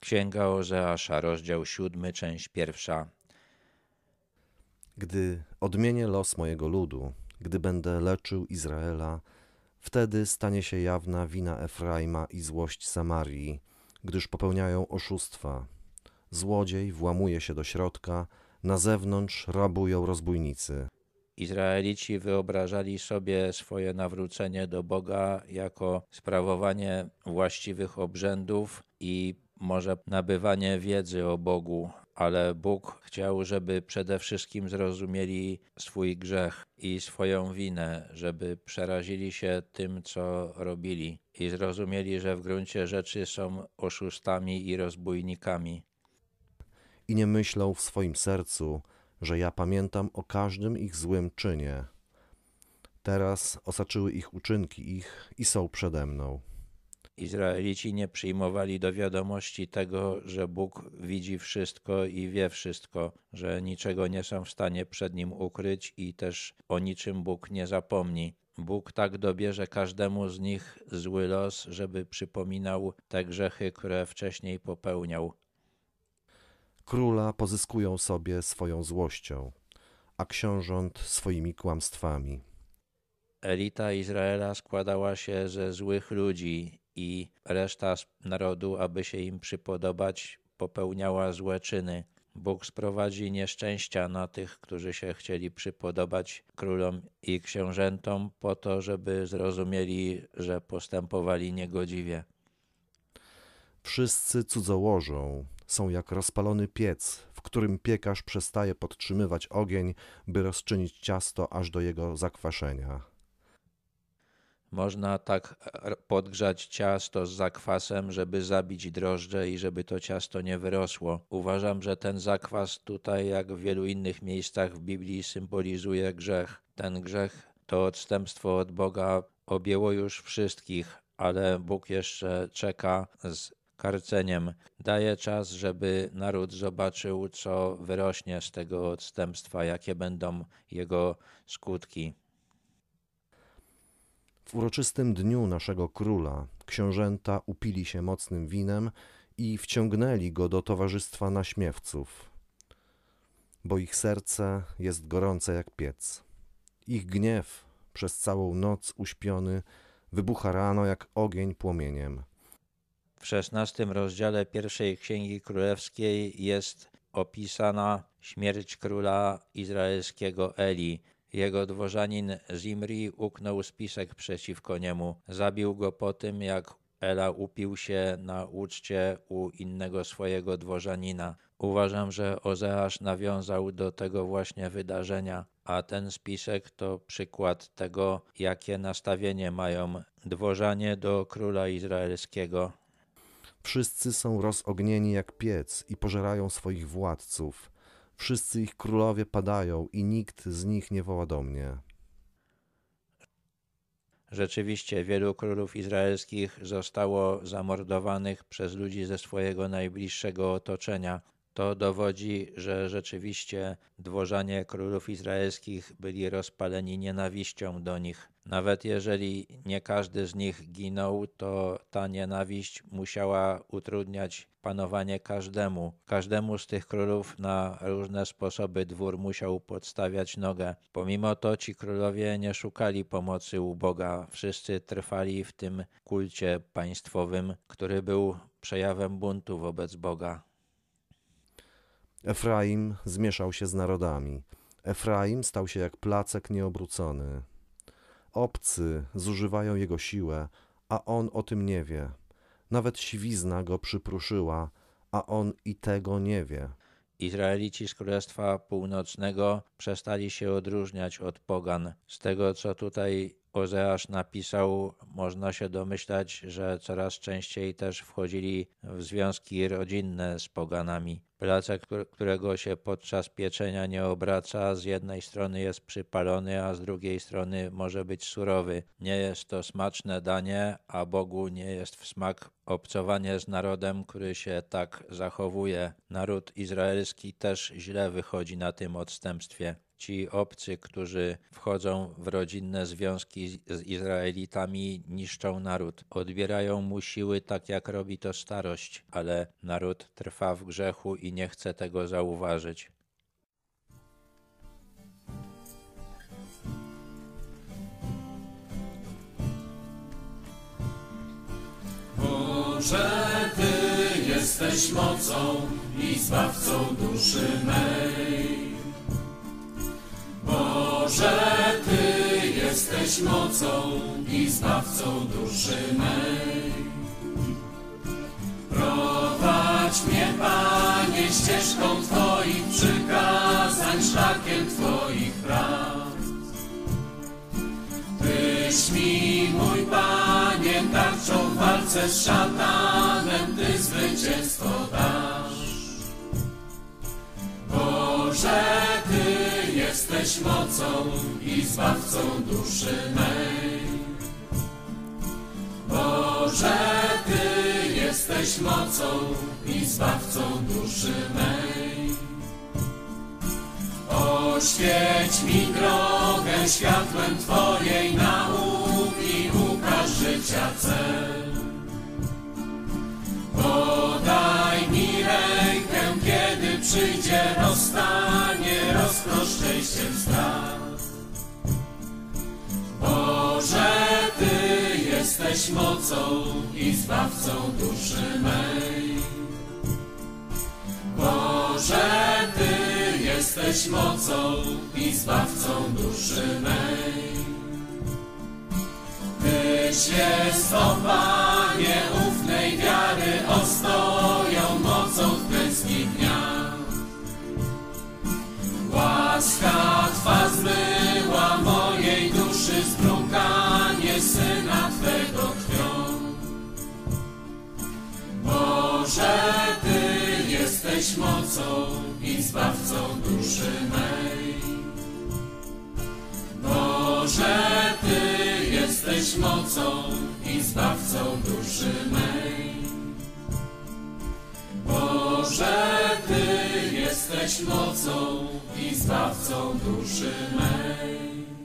Księga Ozeasza, rozdział siódmy, część pierwsza. Gdy odmienię los mojego ludu, gdy będę leczył Izraela, wtedy stanie się jawna wina Efraima i złość Samarii, gdyż popełniają oszustwa. Złodziej włamuje się do środka, na zewnątrz rabują rozbójnicy. Izraelici wyobrażali sobie swoje nawrócenie do Boga jako sprawowanie właściwych obrzędów i może nabywanie wiedzy o Bogu, ale Bóg chciał, żeby przede wszystkim zrozumieli swój grzech i swoją winę, żeby przerazili się tym, co robili i zrozumieli, że w gruncie rzeczy są oszustami i rozbójnikami. I nie myślą w swoim sercu, że ja pamiętam o każdym ich złym czynie. Teraz osaczyły ich uczynki ich i są przede mną. Izraelici nie przyjmowali do wiadomości tego, że Bóg widzi wszystko i wie wszystko, że niczego nie są w stanie przed nim ukryć i też o niczym Bóg nie zapomni. Bóg tak dobierze każdemu z nich zły los, żeby przypominał te grzechy, które wcześniej popełniał. Króla pozyskują sobie swoją złością, a książąt swoimi kłamstwami. Elita Izraela składała się ze złych ludzi i reszta narodu, aby się im przypodobać, popełniała złe czyny. Bóg sprowadzi nieszczęścia na tych, którzy się chcieli przypodobać królom i książętom, po to, żeby zrozumieli, że postępowali niegodziwie. Wszyscy cudzołożą, są jak rozpalony piec, w którym piekarz przestaje podtrzymywać ogień, by rozczynić ciasto aż do jego zakwaszenia. Można tak podgrzać ciasto z zakwasem, żeby zabić drożdże i żeby to ciasto nie wyrosło. Uważam, że ten zakwas tutaj, jak w wielu innych miejscach w Biblii, symbolizuje grzech. Ten grzech to odstępstwo od Boga objęło już wszystkich, ale Bóg jeszcze czeka z karceniem. Daje czas, żeby naród zobaczył, co wyrośnie z tego odstępstwa, jakie będą jego skutki. W uroczystym dniu naszego króla książęta upili się mocnym winem i wciągnęli go do towarzystwa naśmiewców, bo ich serce jest gorące jak piec. Ich gniew przez całą noc uśpiony wybucha rano jak ogień płomieniem. W szesnastym rozdziale pierwszej Księgi Królewskiej jest opisana śmierć króla izraelskiego Eli. Jego dworzanin Zimri uknął spisek przeciwko niemu. Zabił go po tym, jak Ela upił się na uczcie u innego swojego dworzanina. Uważam, że Ozeasz nawiązał do tego właśnie wydarzenia, a ten spisek to przykład tego, jakie nastawienie mają dworzanie do króla izraelskiego. Wszyscy są rozognieni jak piec i pożerają swoich władców. Wszyscy ich królowie padają i nikt z nich nie woła do mnie. Rzeczywiście wielu królów izraelskich zostało zamordowanych przez ludzi ze swojego najbliższego otoczenia. To dowodzi, że rzeczywiście dworzanie królów izraelskich byli rozpaleni nienawiścią do nich. Nawet jeżeli nie każdy z nich ginął, to ta nienawiść musiała utrudniać panowanie każdemu. Każdemu z tych królów na różne sposoby dwór musiał podstawiać nogę. Pomimo to ci królowie nie szukali pomocy u Boga. Wszyscy trwali w tym kulcie państwowym, który był przejawem buntu wobec Boga. Efraim zmieszał się z narodami. Efraim stał się jak placek nieobrócony. Obcy zużywają jego siłę, a on o tym nie wie. Nawet siwizna go przypruszyła, a on i tego nie wie. Izraelici z Królestwa Północnego przestali się odróżniać od pogan. Z tego, co tutaj Ozeasz napisał, można się domyślać, że coraz częściej też wchodzili w związki rodzinne z poganami. Placek, którego się podczas pieczenia nie obraca, z jednej strony jest przypalony, a z drugiej strony może być surowy. Nie jest to smaczne danie, a Bogu nie jest w smak obcowanie z narodem, który się tak zachowuje. Naród izraelski też źle wychodzi na tym odstępstwie. Ci obcy, którzy wchodzą w rodzinne związki z- Izraelitami, niszczą naród. Odbierają mu siły, tak jak robi to starość, ale naród trwa w grzechu i nie chce tego zauważyć. Boże, Ty jesteś mocą i zbawcą duszy mej. Boże, Ty jesteś mocą i zbawcą duszy mej. Prowadź mnie, Panie, ścieżką Twoich przykazań, szlakiem Twoich praw. Tyś mi, mój Panie, tarczą w walce z szatanem, Ty zwycięstwo dasz. Boże, jesteś mocą i zbawcą duszy mej. Boże, Ty jesteś mocą i zbawcą duszy mej. Oświeć mi drogę światłem Twojej nauki, ukaż życia cel. Przyjdzie rozstanie, rozproszczej się strach. Boże, Ty jesteś mocą i zbawcą duszy mej. Boże, Ty jesteś mocą i zbawcą duszy mej. Tyś jest, o Panie, ufnej wiary ostoją Łaska Twa zmyła mojej duszy zbrukanie Syna Twego krwią. Boże, Ty jesteś mocą i zbawcą duszy mej. Boże, Ty jesteś mocą i zbawcą duszy mej. Boże, Ty jesteś mocą i zbawcą duszy mej.